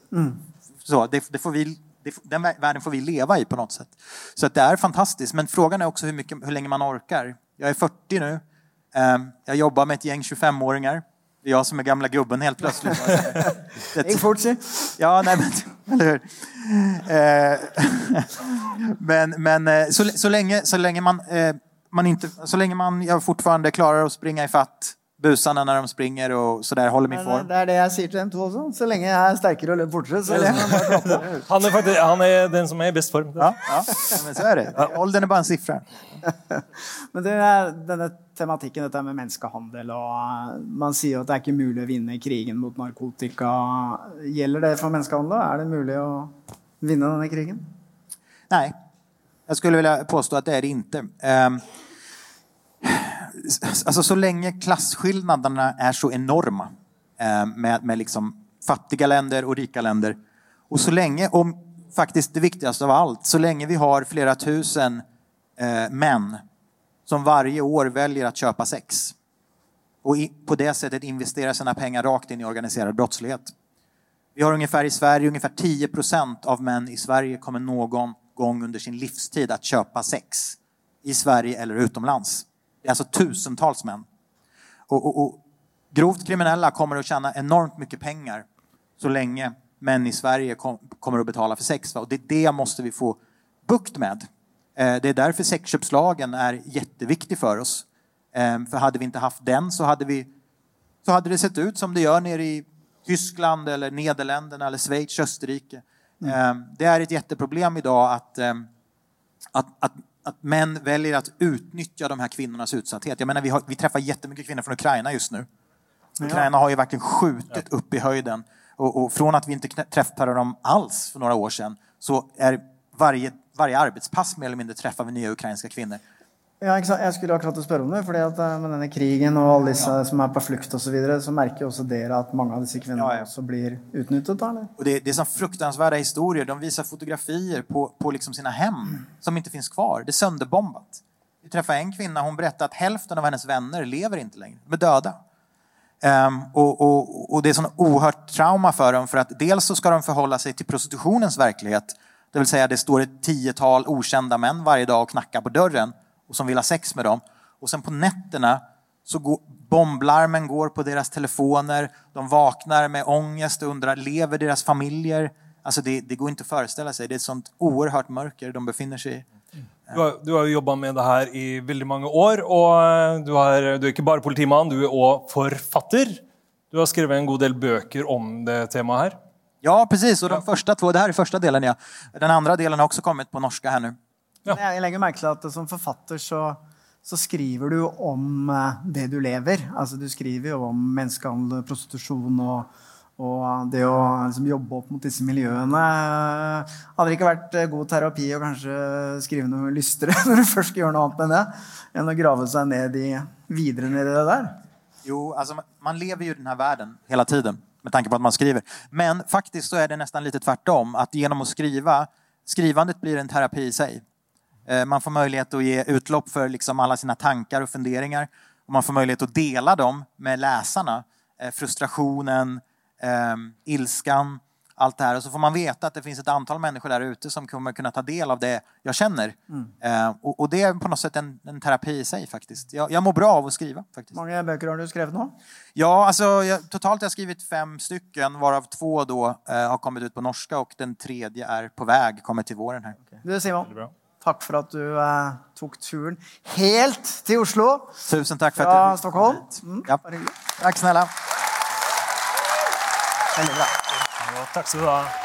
så, det, det får vi, den vä- världen får vi leva i på något sätt. Så att det är fantastiskt. Men frågan är också hur, mycket, hur länge man orkar. Jag är 40 nu. Ehm, Jag jobbar med ett gäng 25-åringar. Det är jag som är gamla gubben helt plötsligt. Det si. Ja, nej men, eller hur? Eh, men men eh, så, så, länge, så länge man, eh, man inte, så länge man jag fortfarande klarar att springa i fatt busarna när de springer och sådär, håller min Men form. Det er det jeg sier til dem to også. Så lenge jeg er sterkere og løper fortere, så klapper. Han er, faktisk, han er den som er i best form. Ja, ja, men så är det. Åldern är bara en siffra. Men det er denne tematikken, dette med menneskehandel, og eh, man sier jo at det er ikke mulig å vinne krigen mot narkotika. Gjelder det for menneskehandel? Er det mulig å vinne denne krigen? Nej, jag skulle vilja påstå att det är det inte. Ehm, Alltså så länge klasskillnaderna är så enorma eh, med, med liksom fattiga länder och rika länder och så länge, och faktiskt det viktigaste av allt, så länge vi har flera tusen eh, män som varje år väljer att köpa sex och i, på det sättet investerar sina pengar rakt in i organiserad brottslighet. Vi har ungefär i Sverige, ungefär 10 procent av män i Sverige kommer någon gång under sin livstid att köpa sex i Sverige eller utomlands. Det är alltså tusentals män. Och, och, och grovt kriminella kommer att tjäna enormt mycket pengar så länge män i Sverige kom, kommer att betala för sex. Va? Och det, det måste vi få bukt med. Eh, det är därför sexköpslagen är jätteviktig för oss. Eh, för hade vi inte haft den så hade, vi, så hade det sett ut som det gör nere i Tyskland eller Nederländerna eller Schweiz, Österrike. Eh, det är ett jätteproblem idag att att, att, att män väljer att utnyttja de här kvinnornas utsatthet. Jag menar, vi, har, vi träffar jättemycket kvinnor från Ukraina just nu. Ukraina har ju verkligen skjutit upp i höjden. Och, och från att vi inte träffade dem alls för några år sedan så är varje, varje arbetspass mer eller mindre träffar vi nya ukrainska kvinnor. Ja, ikke sant? Jeg skulle akkurat spørre om det, fordi at eh, med denne krigen og alle disse som er på flukt osv., så, videre, så merker jo også dere at mange av disse kvinnene Ja, ja. også blir utnyttet? da, eller? Och det, det är så fruktansvärda historier. De visar fotografier på, på liksom sina hem som inte finns kvar. Det är sönderbombat. Vi träffade en kvinna, hon berättade att hälften av hennes vänner lever inte längre. De är döda. Ehm, och, och, och det är sån oerhört trauma för dem för att dels så ska de förhålla sig till prostitutionens verklighet. Det vill säga det står ett tiotal okända män varje dag och knackar på dörren och som vill ha sex med dem. Och sen på nätterna så går, bomblarmen går på deras telefoner. De vaknar med ångest och undrar, lever deras familjer? Alltså det, det går inte att föreställa sig. Det är ett sånt oerhört mörker de befinner sig i. Du har, du har jo jobba med det her i veldig mange år, og eh, du, har, du er ikke bare politimann, du er òg forfatter. Du har skrevet en god del bøker om det temaet her. Ja, precis. Och de första två, det här är första delen, ja. Den andra delen har också kommit på norska här nu. Ja. Jeg, legger merke til at som forfatter så, så skriver du om eh, det du lever. Altså, du skriver jo om menneskehandel, prostitusjon og, og det å liksom, jobbe opp mot disse miljøene. Hadde det ikke vært eh, god terapi å kanskje skrive noe lystere når du først gjøre noe annet enn det, enn å grave seg ned i, videre ned i det der? Jo, alltså man- lever ju i den här världen hela tiden med tanke på att man skriver. Men faktiskt så är det nästan lite tvärtom. Att genom att skriva, skrivandet blir en terapi i sig. Eh, Man får möjlighet att ge utlopp för liksom alla sina tankar och funderingar. Och man får möjlighet att dela dem med läsarna. Eh, Frustrationen, eh, ilskan, allt det här. Och så får man veta att det finns ett antal människor där ute som kommer kunna ta del av det jag känner. Eh, Och, och det är på något sätt en, en terapi i sig faktiskt. Jag, jag mår bra av att skriva faktiskt. Mange bøker har du skrevet nå? Ja, alltså, jag, totalt har jag skrivit fem stycken, varav två då eh, har kommit ut på norska och den tredje är på väg, kommer till våren här. Du, Simon, takk for at du eh, tok turen helt til Oslo Tusen tack för att du fick Stockholm. Mm, Ja. Tack snälla. Bra. Ja, takk skal du ha.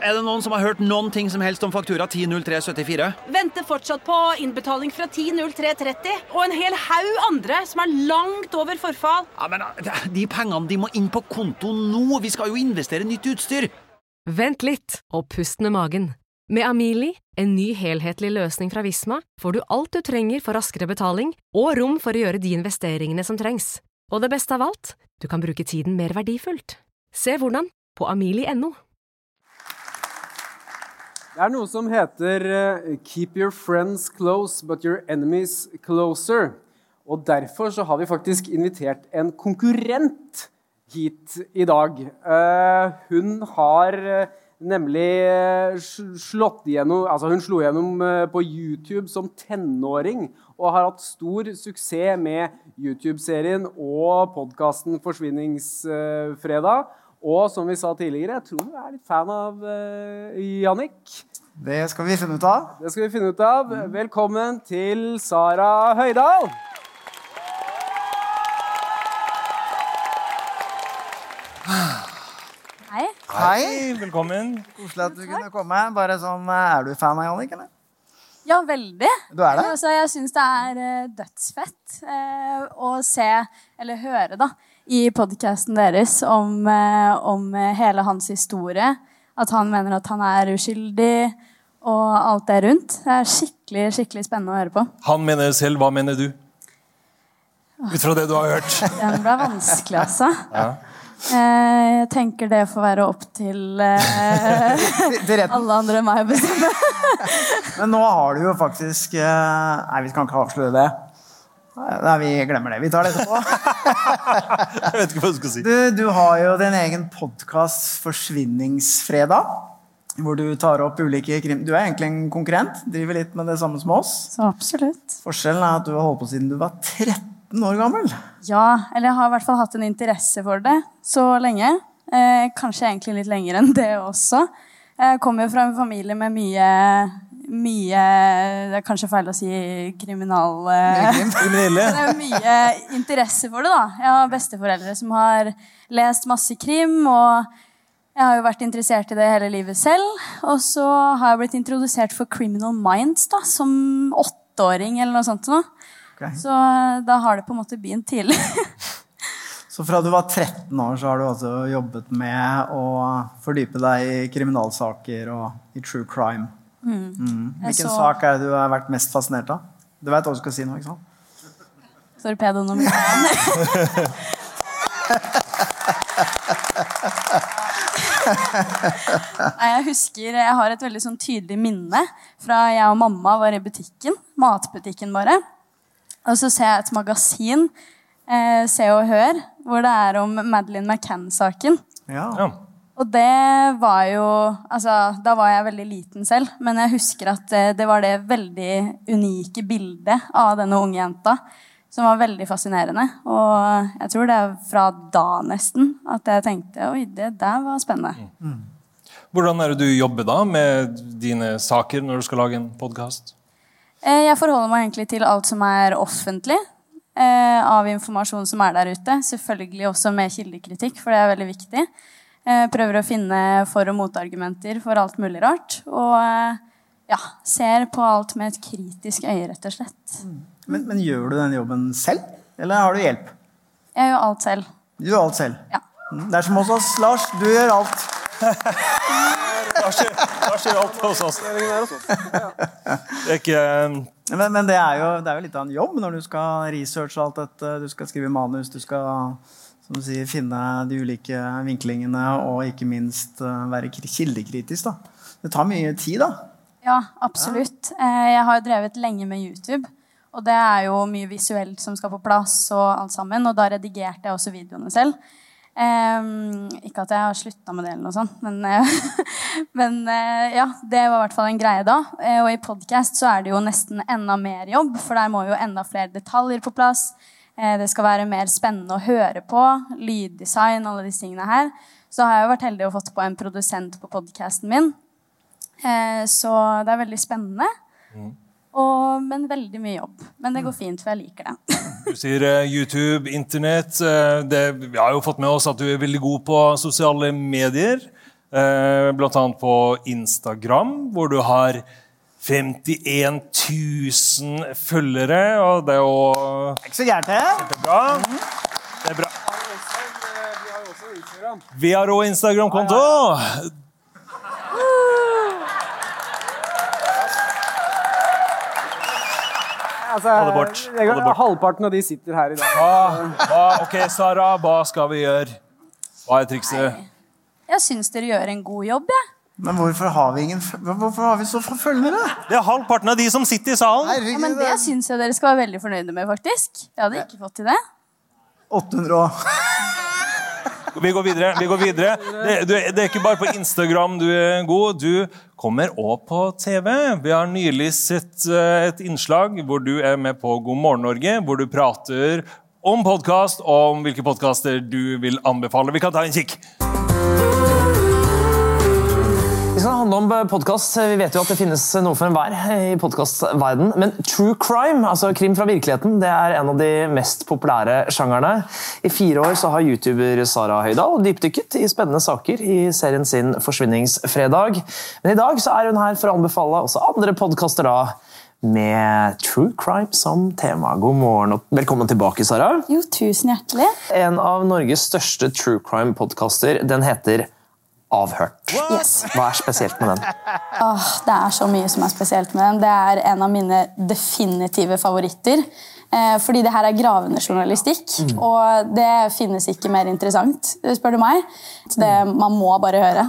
Er det noen som har hørt noen ting som helst om faktura 100374? Venter fortsatt på innbetaling fra 10.03.30 og en hel haug andre som er langt over forfall. Ja, men eh, De pengene de må inn på konto nå! Vi skal jo investere i nytt utstyr! Vent litt og pust med magen. Med Amili, en ny helhetlig løsning fra Visma, får du alt du trenger for raskere betaling og rom for å gjøre de investeringene som trengs. Og det beste av alt, du kan bruke tiden mer verdifullt. Se hvordan på amili.no. Det er noe som heter eh, 'Keep your friends close, but your enemies closer'. Og Derfor så har vi faktisk invitert en konkurrent hit i dag. Eh, hun har eh, nemlig slått igjennom Altså, hun slo igjennom på YouTube som tenåring og har hatt stor suksess med YouTube-serien og podkasten Forsvinningsfredag. Og som vi sa tidligere, jeg tror du er litt fan av uh, Jannik. Det skal vi finne ut av. Det skal vi finne ut av. Velkommen til Sara Høydahl. Hei. Hei. Velkommen. Koselig at du kunne komme. Bare sånn, eh, Er du fan av Jannik, eller? Ja, veldig. Du er det? Altså, jeg syns det er eh, dødsfett eh, å se, eller høre, da, i podkasten deres om, eh, om eh, hele hans historie. At han mener at han er uskyldig, og alt det rundt. Det er skikkelig, skikkelig spennende å høre på. Han mener det selv. Hva mener du? Ut fra det du har hørt. Den ble vanskelig, altså. Eh, jeg tenker det får være opp til eh, Til retten. alle andre enn meg å bestemme. Men nå har du jo faktisk eh, Nei, vi kan ikke avsløre det. Nei, vi glemmer det. Vi tar det etterpå. Jeg vet ikke hva du skal si. Du, du har jo din egen podkast 'Forsvinningsfredag'. Hvor du tar opp ulike krim... Du er egentlig en konkurrent. Driver litt med det samme som oss. Så absolutt. Forskjellen er at du har holdt på siden du var 13 år gammel. Ja, eller jeg har i hvert fall hatt en interesse for det så lenge. Eh, kanskje egentlig litt lenger enn det også. Jeg kommer jo fra en familie med mye mye Det er kanskje feil å si kriminal... Eh, Kriminelle. det er mye interesse for det, da. Jeg har besteforeldre som har lest masse krim, og jeg har jo vært interessert i det hele livet selv. Og så har jeg blitt introdusert for Criminal Minds da, som åtteåring eller noe sånt. Nå. Ok. Så eh, da har det på en måte begynt tidlig. Så fra du var 13 år, så har du altså jobbet med å fordype deg i kriminalsaker og i true crime. Mm. Hvilken så- sak er det du har vært mest fascinert av? Du vet hva du skal si nå, ikke sant? Torpedo nummer én. Nei, jeg husker, jeg har et veldig sånn tydelig minne fra jeg og mamma var i butikken. Matbutikken bare. Og så ser jeg et magasin eh, Se og Hør, hvor det er om Madeleine McCann-saken. Ja. Og det var jo altså, Da var jeg veldig liten selv, men jeg husker at eh, det var det veldig unike bildet av denne unge jenta som var veldig fascinerende. Og jeg tror det er fra da nesten at jeg tenkte oi, det der var spennende. Hvordan er det du jobber da med dine saker når du skal lage en podkast? Eh, Jeg forholder meg egentlig til alt som er offentlig eh, av informasjon som er der ute. Selvfølgelig også med kildekritikk, for det er veldig viktig. Eh, prøver å finne for- og motargumenter for alt mulig rart. Og eh, ja, ser på alt med et kritisk øye, rett og slett. Men, men gjør du den jobben selv, eller har du hjelp? Jeg gjør alt selv. Du gjør alt selv? Ja. Mm, Det er som hos oss, Lars. Du gjør alt. Hva skjer alt hos oss? Det er ikke Men, men det, er jo, det er jo litt av en jobb når du skal researche alt dette. Du skal skrive manus, du skal som du sier, finne de ulike vinklingene og ikke minst eh, være kri- kildekritisk. Da. Det tar mye tid, da. Ja, absolutt. Eh, Jeg har drevet lenge med YouTube. Og det er jo mye visuelt som skal på plass, og alt sammen. Og da redigerte jeg også videoene selv. Ehm, ikke at jeg har slutta med det, eller noe sånt, men, eh, men eh, ja, det var i hvert fall en greie da. Og i podkast så er det jo nesten enda mer jobb, for der må jo enda flere detaljer på plass. Eh, det skal være mer spennende å høre på. Lyddesign, alle disse tingene her. Så har jeg vært heldig og fått på en produsent på podkasten min. Eh, så det er veldig spennende. Og, men veldig mye jobb. Men det går fint, for jeg liker det. Du sier eh, YouTube, Internett. det, vi har jo fått med oss at du er veldig god på sosiale medier. blant annet på Instagram, hvor du har 51 000 følgere. Og det er jo Ikke så gærent, det. Kjempebra. Det er bra. Vi har òg Instagram-konto. Altså. Halvparten av de sitter her i dag. Hva, hva, ok, Sara, hva skal vi gjøre? Hva er trikset? Jeg syns dere gjør en god jobb, jeg. Men hvorfor har vi, ingen, hvorfor har vi så få følgere? Det er halvparten av de som sitter i salen. Ja, men det syns jeg dere skal være veldig fornøyde med, faktisk. Jeg hadde ikke fått til det. 800 og Vi går videre. vi går videre. Det, du, det er ikke bare på Instagram du er god. Du kommer òg på TV. Vi har nylig sett eh, et innslag hvor du er med på God morgen Norge, hvor du prater om podkast, om hvilke podkaster du vil anbefale. Vi kan ta en kikk. Det skal handle om podkast. Vi vet jo at det finnes noe for enhver i podkastverden. Men true crime, altså krim fra virkeligheten, det er en av de mest populære sjangerne. I fire år så har youtuber Sara Høydahl dypdykket i spennende saker i serien sin Forsvinningsfredag. Men i dag så er hun her for å anbefale også andre podkaster da, med true crime som tema. God morgen og velkommen tilbake, Sara. Jo, tusen hjertelig. En av Norges største true crime-podkaster. Den heter Avhørt. Yes. Hva er spesielt med den? Åh, det er så mye som er spesielt med den. Det er en av mine definitive favoritter. Eh, fordi det her er gravende journalistikk, Mm. og det finnes ikke mer interessant, spør du meg. Så det, man må bare høre.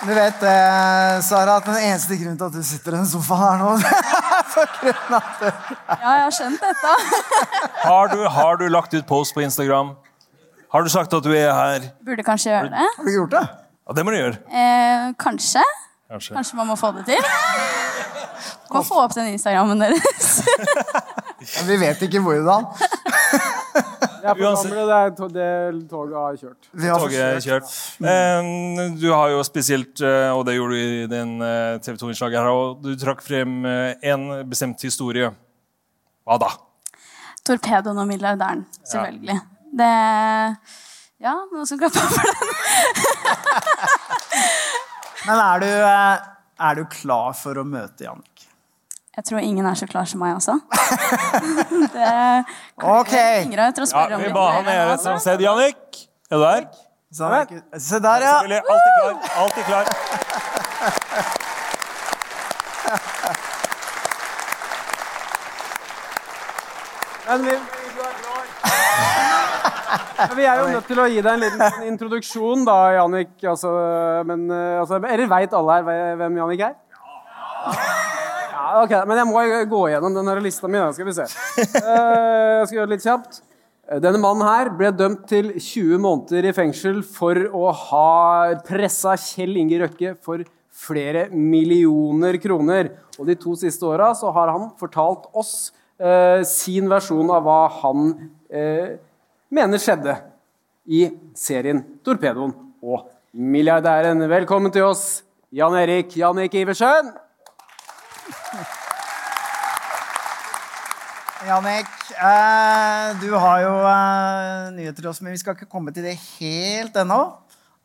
Du vet, eh, Sara, at den eneste grunnen til at du sitter i den sofaen her nå for grunnen av at du Ja, jeg har skjønt dette. Har du, har du lagt ut post på Instagram? Har du sagt at du er her? Burde kanskje gjøre det. Har du gjort det? Ja, det må du gjøre. Eh, kanskje. Kanskje. Kanskje man må få det til. Må få opp den Instagrammen deres. Men Vi vet ikke hvordan. Uansett. gamle, det, det toget har kjørt. Vi har Toget er kjørt. Eh, Du har jo spesielt, eh, og det gjorde du i den TV 2-innslaget her, og du trakk frem eh, en bestemt historie. Hva da? Torpedoen og milliardæren, selvfølgelig. Det Ja, noen som klapper for den? Men er du, eh, er du klar for å møte Jannik? Jeg tror ingen er så klar som meg, det Ok. Ja, vi ba mer han eller annet sted. Jannik, er du der? Så, se der, ja. Selvfølgelig. Alltid klar. Alltid klar. Men vi, vi er jo nødt til å gi deg en liten introduksjon, da, Jannik. Altså, men, eh, altså, eller veit alle her hvem Jannik er? Ja, ok, Men jeg må gå igenom den lista mi. ska Skal vi se. Eh, jeg skal gjøre det litt kjapt. Denne mannen her ble dømt til 20 måneder i fengsel for å ha pressa Kjell Inge Røkke for flere millioner kroner. Og de to siste åra så har han fortalt oss eh, sin versjon av hva han eh, mener skjedde i serien Torpedoen og milliardæren. Velkommen til oss, Jan Erik Jannik Iversen. Jannik, eh, du har jo eh, nyheter til oss, men vi skal ikke komme til det helt ennå.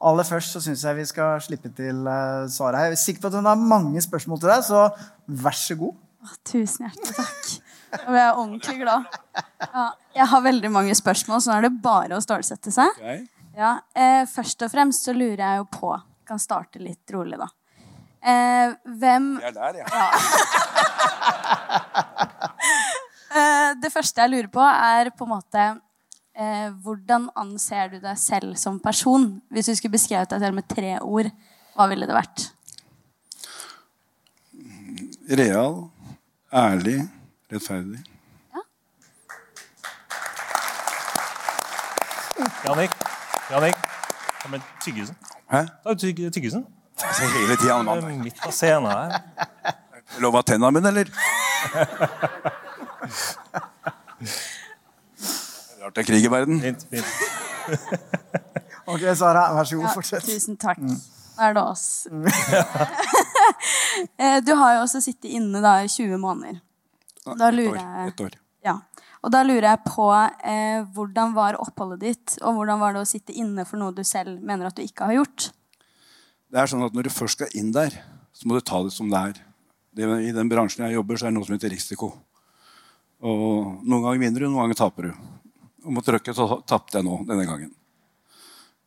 Aller først så syns jeg vi skal slippe til eh, her. Jeg er sikker på at hun har mange spørsmål til deg, så vær så god. Tusen hjertelig takk. Nå ble jeg ordentlig glad. Ja, jeg har veldig mange spørsmål, så nå er det bare å stålsette seg. Ja, eh, først og fremst så lurer jeg jo på Kan starte litt rolig, da. Eh, hvem Jeg er der, ja. Eh, det første jeg lurer på, er på en måte eh, Hvordan anser du deg selv som person? Hvis du skulle beskrevet deg selv med tre ord, hva ville det vært? Real, ærlig, rettferdig. Jannik, Jannik, ta med tyggisen. Hæ? Ta tygg, tyggisen. Altså, hele tida, mann. Det Midt på scenen her. Lov av tenna mine, eller? Rart det er krig i verden. Fint, fint. Ok, Sara, vær så god, Ja, fortsett. tusen takk. Mm. Nå er det oss. Eh, du har jo også sittet inne da i 20 måneder. Da lurer jeg Et år. Ja. Og da lurer jeg på eh, hvordan var oppholdet ditt, og hvordan var det å sitte inne for noe du selv mener at du ikke har gjort? Det er sånn at Når du først skal inn der, så må du ta det som det er. Det, I den bransjen jeg jobber, så er det noe som heter risiko. Og Noen ganger vinner du, noen ganger taper du. Og mot Røkke så tapte jeg nå denne gangen.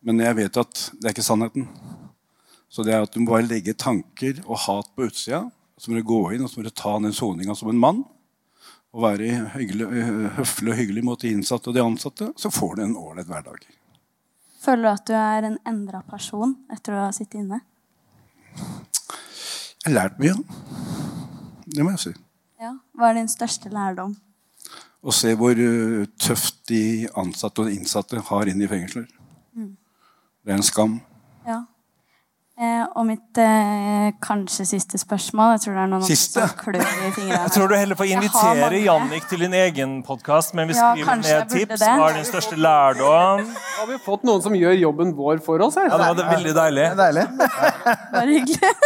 Men jeg vet at det er ikke sannheten. Så det er at du må bare legge tanker og hat på utsida. Så må du gå inn og så må du ta den soninga som en mann. Og være hyggelig, høflig og hyggelig mot de innsatte og de ansatte. Så får du en ålreit hverdag. Føler du at du er en endra person etter å ha sittet inne? Jeg har lært mye. Det må jeg si. Ja. Hva er din største lærdom? Å se hvor uh, tøft de ansatte og de innsatte har inn i fengsler. Mm. Det er en skam. Ja. Eh, og mitt eh, kanskje siste spørsmål Jeg tror det er noen Siste? som klør i fingrene. Jeg tror du heller får invitere. Jannik til din egen podkast, men vi Ja, skriver jeg ned tips. det. Hva er din største lærdom? Har vi fått noen som gjør jobben vår for oss? her? Ja, det var veldig deilig. Deilig. Bare hyggelig.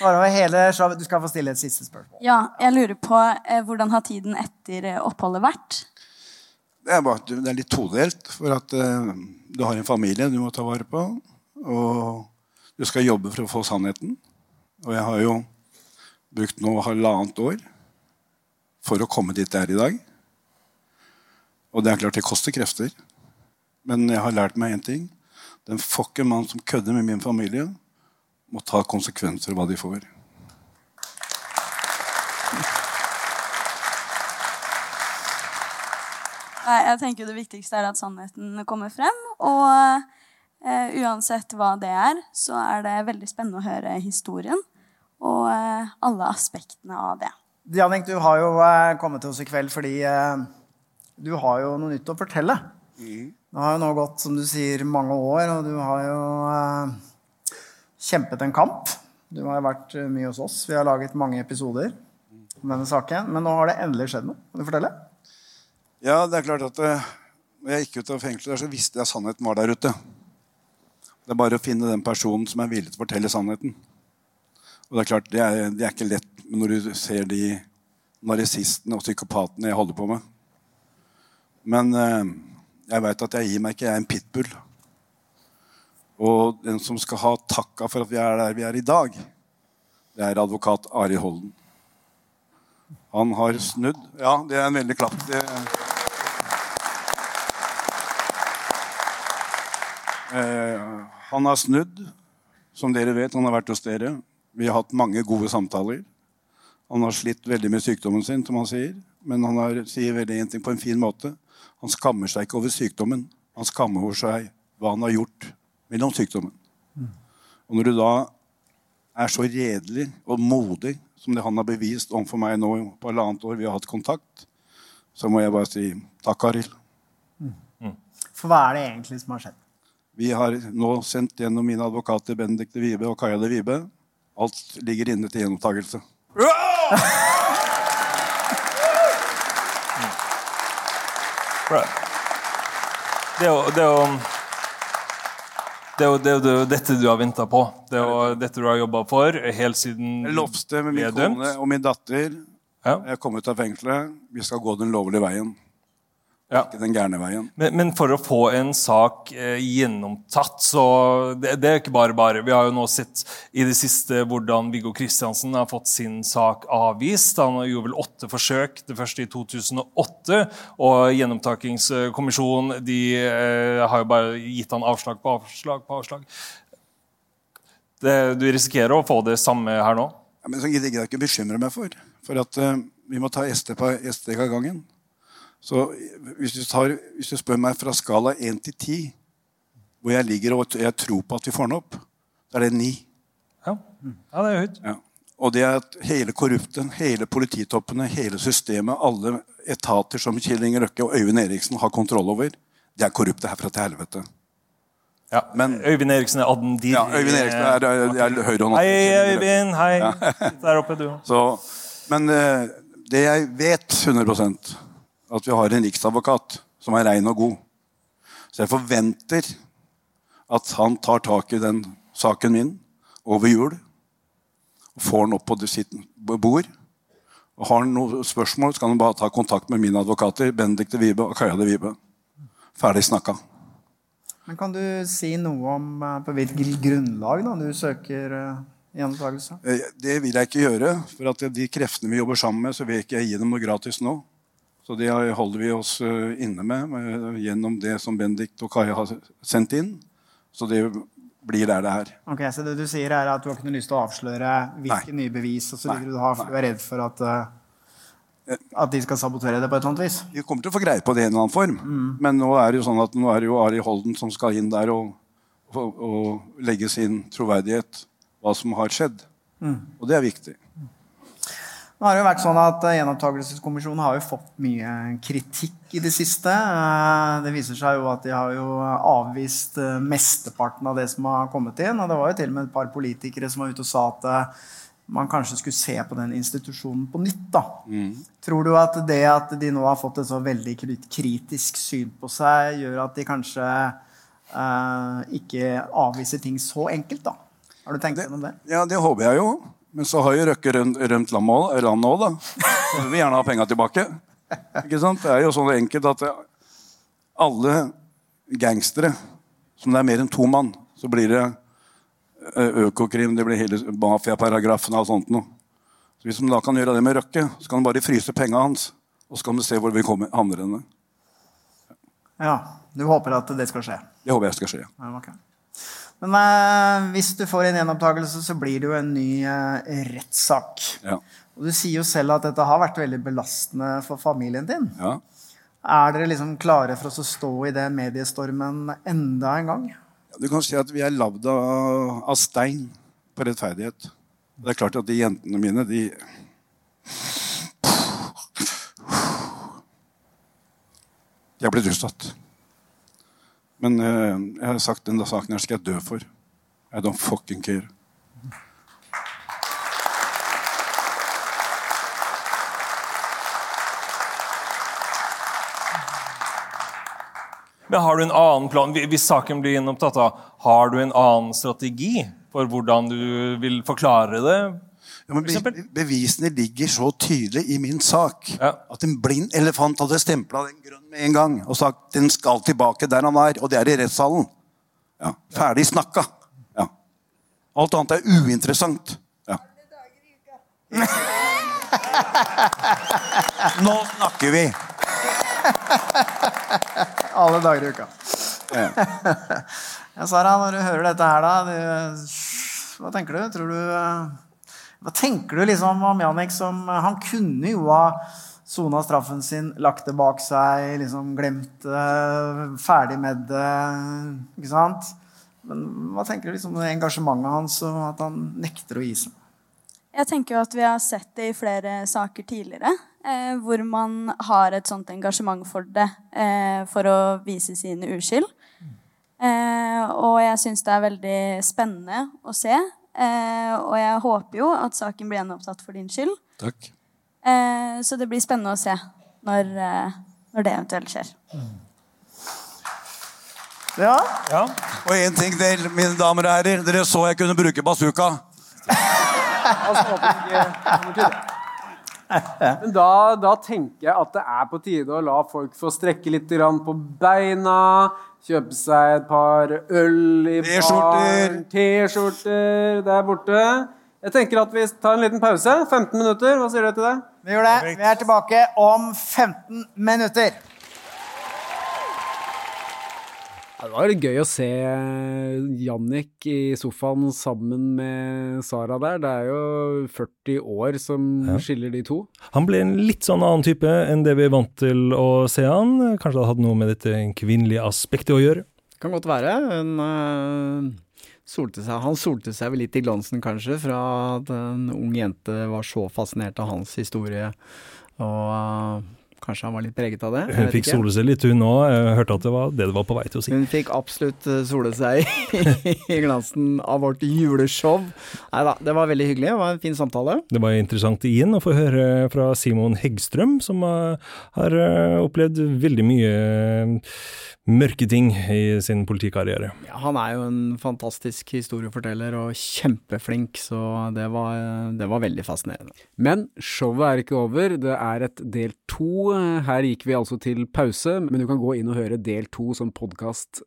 Bare over hele showet. Du skal få stille et siste spørsmål. Ja, jeg lurer på eh, hvordan har tiden etter eh, oppholdet vært? Det er, bare, det er litt todelt. For at uh, du har en familie du må ta vare på. Og du skal jobbe for å få sannheten. Og jeg har jo brukt nå halvannet år for å komme dit jeg er i dag. Og det er klart det koster krefter. Men jeg har lært meg én ting. Den fucking mann som kødder med min familie, må ta konsekvenser av hva de får. Nei, jeg tenker Det viktigste er at sannheten kommer frem. Og eh, uansett hva det er, så er det veldig spennende å høre historien. Og eh, alle aspektene av det. Jannik, du har jo eh, kommet til oss i kveld fordi eh, du har jo noe nytt å fortelle. Det har jo nå gått som du sier, mange år, og du har jo eh, kjempet en kamp. Du har jo vært eh, mye hos oss. Vi har laget mange episoder om denne saken. Men nå har det endelig skjedd noe. Kan du fortelle? Ja, det er klart at når jeg gikk ut av fengselet, så visste jeg at sannheten var der ute. Det er bare å finne den personen som er villig til å fortelle sannheten. Og det er klart, det er, det er ikke lett når du ser de narsissistene og psykopatene jeg holder på med. Men eh, jeg veit at jeg gir meg ikke. Jeg er en pitbull. Og den som skal ha takka for at vi er der vi er i dag, det er advokat Ari Holden. Han har snudd. Ja, det er en veldig klapp. Det... Eh, han har snudd, som dere vet. Han har vært hos dere. Vi har hatt mange gode samtaler. Han har slitt veldig med sykdommen sin, som han sier. Men han har, sier veldig en ting på en fin måte. Han skammer seg ikke over sykdommen. Han skammer over seg hva han har gjort mellom sykdommen. Og når du da er så redelig og modig som det han har bevist overfor meg nå på halvannet år vi har hatt kontakt, så må jeg bare si takk, Arild. For hva er det egentlig som har skjedd? Vi har nå sendt gjennom mine advokater Benedicte Vibe og Kaja de Vibe. Alt ligger inne til gjenopptakelse. Det er jo det er jo det er jo, det er jo, dette du har venta på. Det er jo dette du har jobba for helt siden Jeg lovte med min kone og min datter Jeg kom ut av fengselet. Vi skal gå den lovlige veien. Ikke den gærne veien. Men, men for å få en sak eh, gjennomtatt, så det, det er ikke bare bare. Vi har jo nå sett i det siste hvordan Viggo Kristiansen har fått sin sak avvist. Han gjorde vel åtte forsøk, det første i 2008. Og Gjenopptakingskommisjonen de eh, har jo bare gitt han avslag på avslag på avslag. Det, du risikerer å få det samme her nå. Ja, men så gidder jeg ikke bekymre meg for. For at eh, vi må ta SD på SD av gangen. Så hvis du, tar, hvis du spør meg fra skala 1 til 10, hvor jeg ligger og jeg tror på at vi får den opp, så er det 9. Ja, ja det er høyt. Ja. Og det er at hele korrupten, hele polititoppene, hele systemet, alle etater som Kjell Inge Røkke og Øyvind Eriksen har kontroll over, det er korrupte herfra til helvete. Ja. Øyvind Eriksen er adden dir. Ja, Øyvind Eriksen er, er, er høyrehånda. Hei, Øyvind. Hei. Der oppe, du. Så, men eh, det jeg vet 100 at vi har en riksadvokat som er rein og god. Så jeg forventer at han tar tak i den saken min over jul og får den opp på sitt bord. Og Har han noen spørsmål, så kan han bare ta kontakt med mine advokater, Benedicte Vibe og Kaja de Vibe. Ferdig snakka. Men Kan du si noe om eh, på hvilket grunnlag da, du søker uh, gjenopptakelse? Eh, Det vil jeg ikke gjøre. For at de kreftene vi jobber sammen med, så vil jeg ikke gi dem noe gratis nå. Så det holder vi oss eh, inne med, med gjennom det som Benedikt og Kaja har sendt inn. Så det blir der det er. Ok, Så det du sier er at du har lyst til å avsløre hvilke nye bevis og så videre du har, for du er redd for at, uh, at de skal sabotere det på et eller annet vis? Vi kommer å få greie på det i en eller form. Men nå er det jo sånn at nå er det jo Ari Holden som skal inn der og, og, og legge sin troverdighet hva som har skjedd. Mm. Og det er viktig. Nå har det jo vært sånn at eh, Gjenopptakelseskommisjonen har jo fått mye kritikk i det siste. Eh, Det viser seg jo at de har jo avvist eh, mesteparten av det som har kommet inn. Og det var jo til og med et par politikere som var ute og sa at eh, man kanskje skulle se på den institusjonen på nytt. da. Tror du at det at de nå har fått et så veldig kri- kritisk syn på seg, gjør at de kanskje eh, ikke avviser ting så enkelt? da? Har du tenkt gjennom det? Ja, det håper jeg jo. Men så har jo Røkke rømt landet òg, da. Så vil vi gjerne ha penga tilbake. Ikke sant? Det er jo sånn enkelt at alle gangstere, som det er mer enn to mann, så blir det eh, Økokrim, det blir hele mafiaparagrafen og sånt noe. Så Hvis man da kan gjøre det med Røkke, så kan man bare fryse penga hans. Og så kan du se hvor vi kommer, havner henne. Ja, Du håper at det skal skje? Det håper jeg skal skje. Ja, ok. Men eh, hvis du får en gjenopptakelse, så blir det jo en ny eh, rettssak. Ja. Og du sier jo selv at dette har vært veldig belastende for familien din. Ja. Er dere liksom klare for oss å stå i den mediestormen enda en gang? Du kan si at vi er lagd av, av stein på rettferdighet. Det er klart at de jentene mine, de De har blitt utsatt. Men eh, jeg har sagt denne saken her skal jeg dø for. I don't fucking care. Men har du en annen plan? Hvis saken blir gjenopptatt, har du en annen strategi for hvordan du vil forklare det? Ja, men be bevisene ligger så tydelig i min sak at en blind elefant hadde stempla den grønn med en gang og sagt den skal tilbake der han er, og det er i rettssalen. Ja. Ferdig snakka. Ja. Alt annet er uinteressant. Ja. Nå snakker vi! Alle dager i uka. Ja, Sara, når du hører dette her, da du, Hva tenker du? Tror du eh, Hva tenker du liksom om Jannik som Han kunne jo ha sona straffen sin, lagt det bak seg, liksom glemt det, ferdig med det. Sant? Men hva tenker du liksom om det engasjementet hans og at han nekter å gi seg? Jeg tenker jo at vi har sett det i flere saker tidligere, eh, hvor man har et sånt engasjement for det eh, for å vise sin uskyld. Eh, og jeg syns det er veldig spennende å se. Eh, og jeg håper jo at saken blir gjenopptatt for din skyld. Takk. Eh, så det blir spennende å se når, eh, når det eventuelt skjer. Ja. Og én ting til, mine damer og herrer. Dere så jeg kunne bruke bazooka. Men da, da tenker jeg at det er på tide å la folk få strekke litt grann på beina. Kjøpe seg et par øl i baren. T-skjorter der borte. Jeg tenker at vi tar en liten pause. 15 minutter. Hva sier du til det? Vi gjør det. Vi er tilbake om 15 minutter. Det var litt gøy å se Jannik i sofaen sammen med Sara der. Det er jo 40 år som Ja. skiller de to. Han ble en litt sånn annen type enn det vi er vant til å se han. Kanskje det hadde noe med dette kvinnelige aspektet å gjøre. Kan godt være. Hun øh, solte seg, han solte seg vel litt i glansen, kanskje, fra at en ung jente var så fascinert av hans historie. Og kanskje han var litt preget av det. Hun fikk ikke. sole seg litt, hun òg. Hørte at det var det du var på vei til å si. Hun fikk absolutt øh, sole seg i glansen av vårt juleshow. Nei da, det var veldig hyggelig. Det var en fin samtale. Det var interessant igjen å få høre fra Simon Heggstrøm, som eh, har eh, opplevd veldig mye eh, mørke ting i sin politikarriere. Ja, han er jo en fantastisk historieforteller og kjempeflink, så det var, det var veldig fascinerende. Men showet er ikke over. Det er et del to. Her gikk vi altså til pause, men du kan gå inn og høre del to som podkast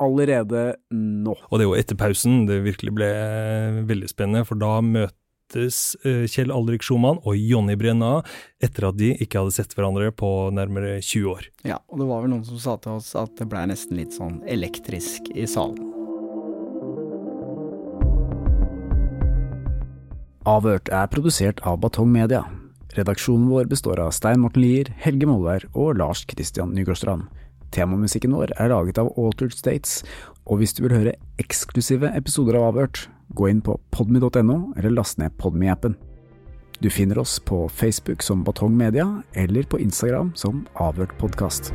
allerede nå. Og det er jo etter pausen det virkelig ble eh, veldig spennende, for da møtes eh, Kjell Alrik Schumann og Jonny Brenna etter at de ikke hadde sett hverandre på nærmere 20 år. Ja, og det var vel noen som sa til oss at det blei nesten litt sånn elektrisk i salen. Avhørt er produsert av Batong Media. Redaksjonen vår består av Stein Morten Lier, Helge Molvær og Lars Christian Nygårdstrand. Temamusikken vår er laget av Altered States, og hvis du vil høre eksklusive episoder av Avhørt, gå inn på podmy.no eller last ned Podmy-appen. Du finner oss på Facebook som Batong Media, eller på Instagram som Avhørt podkast.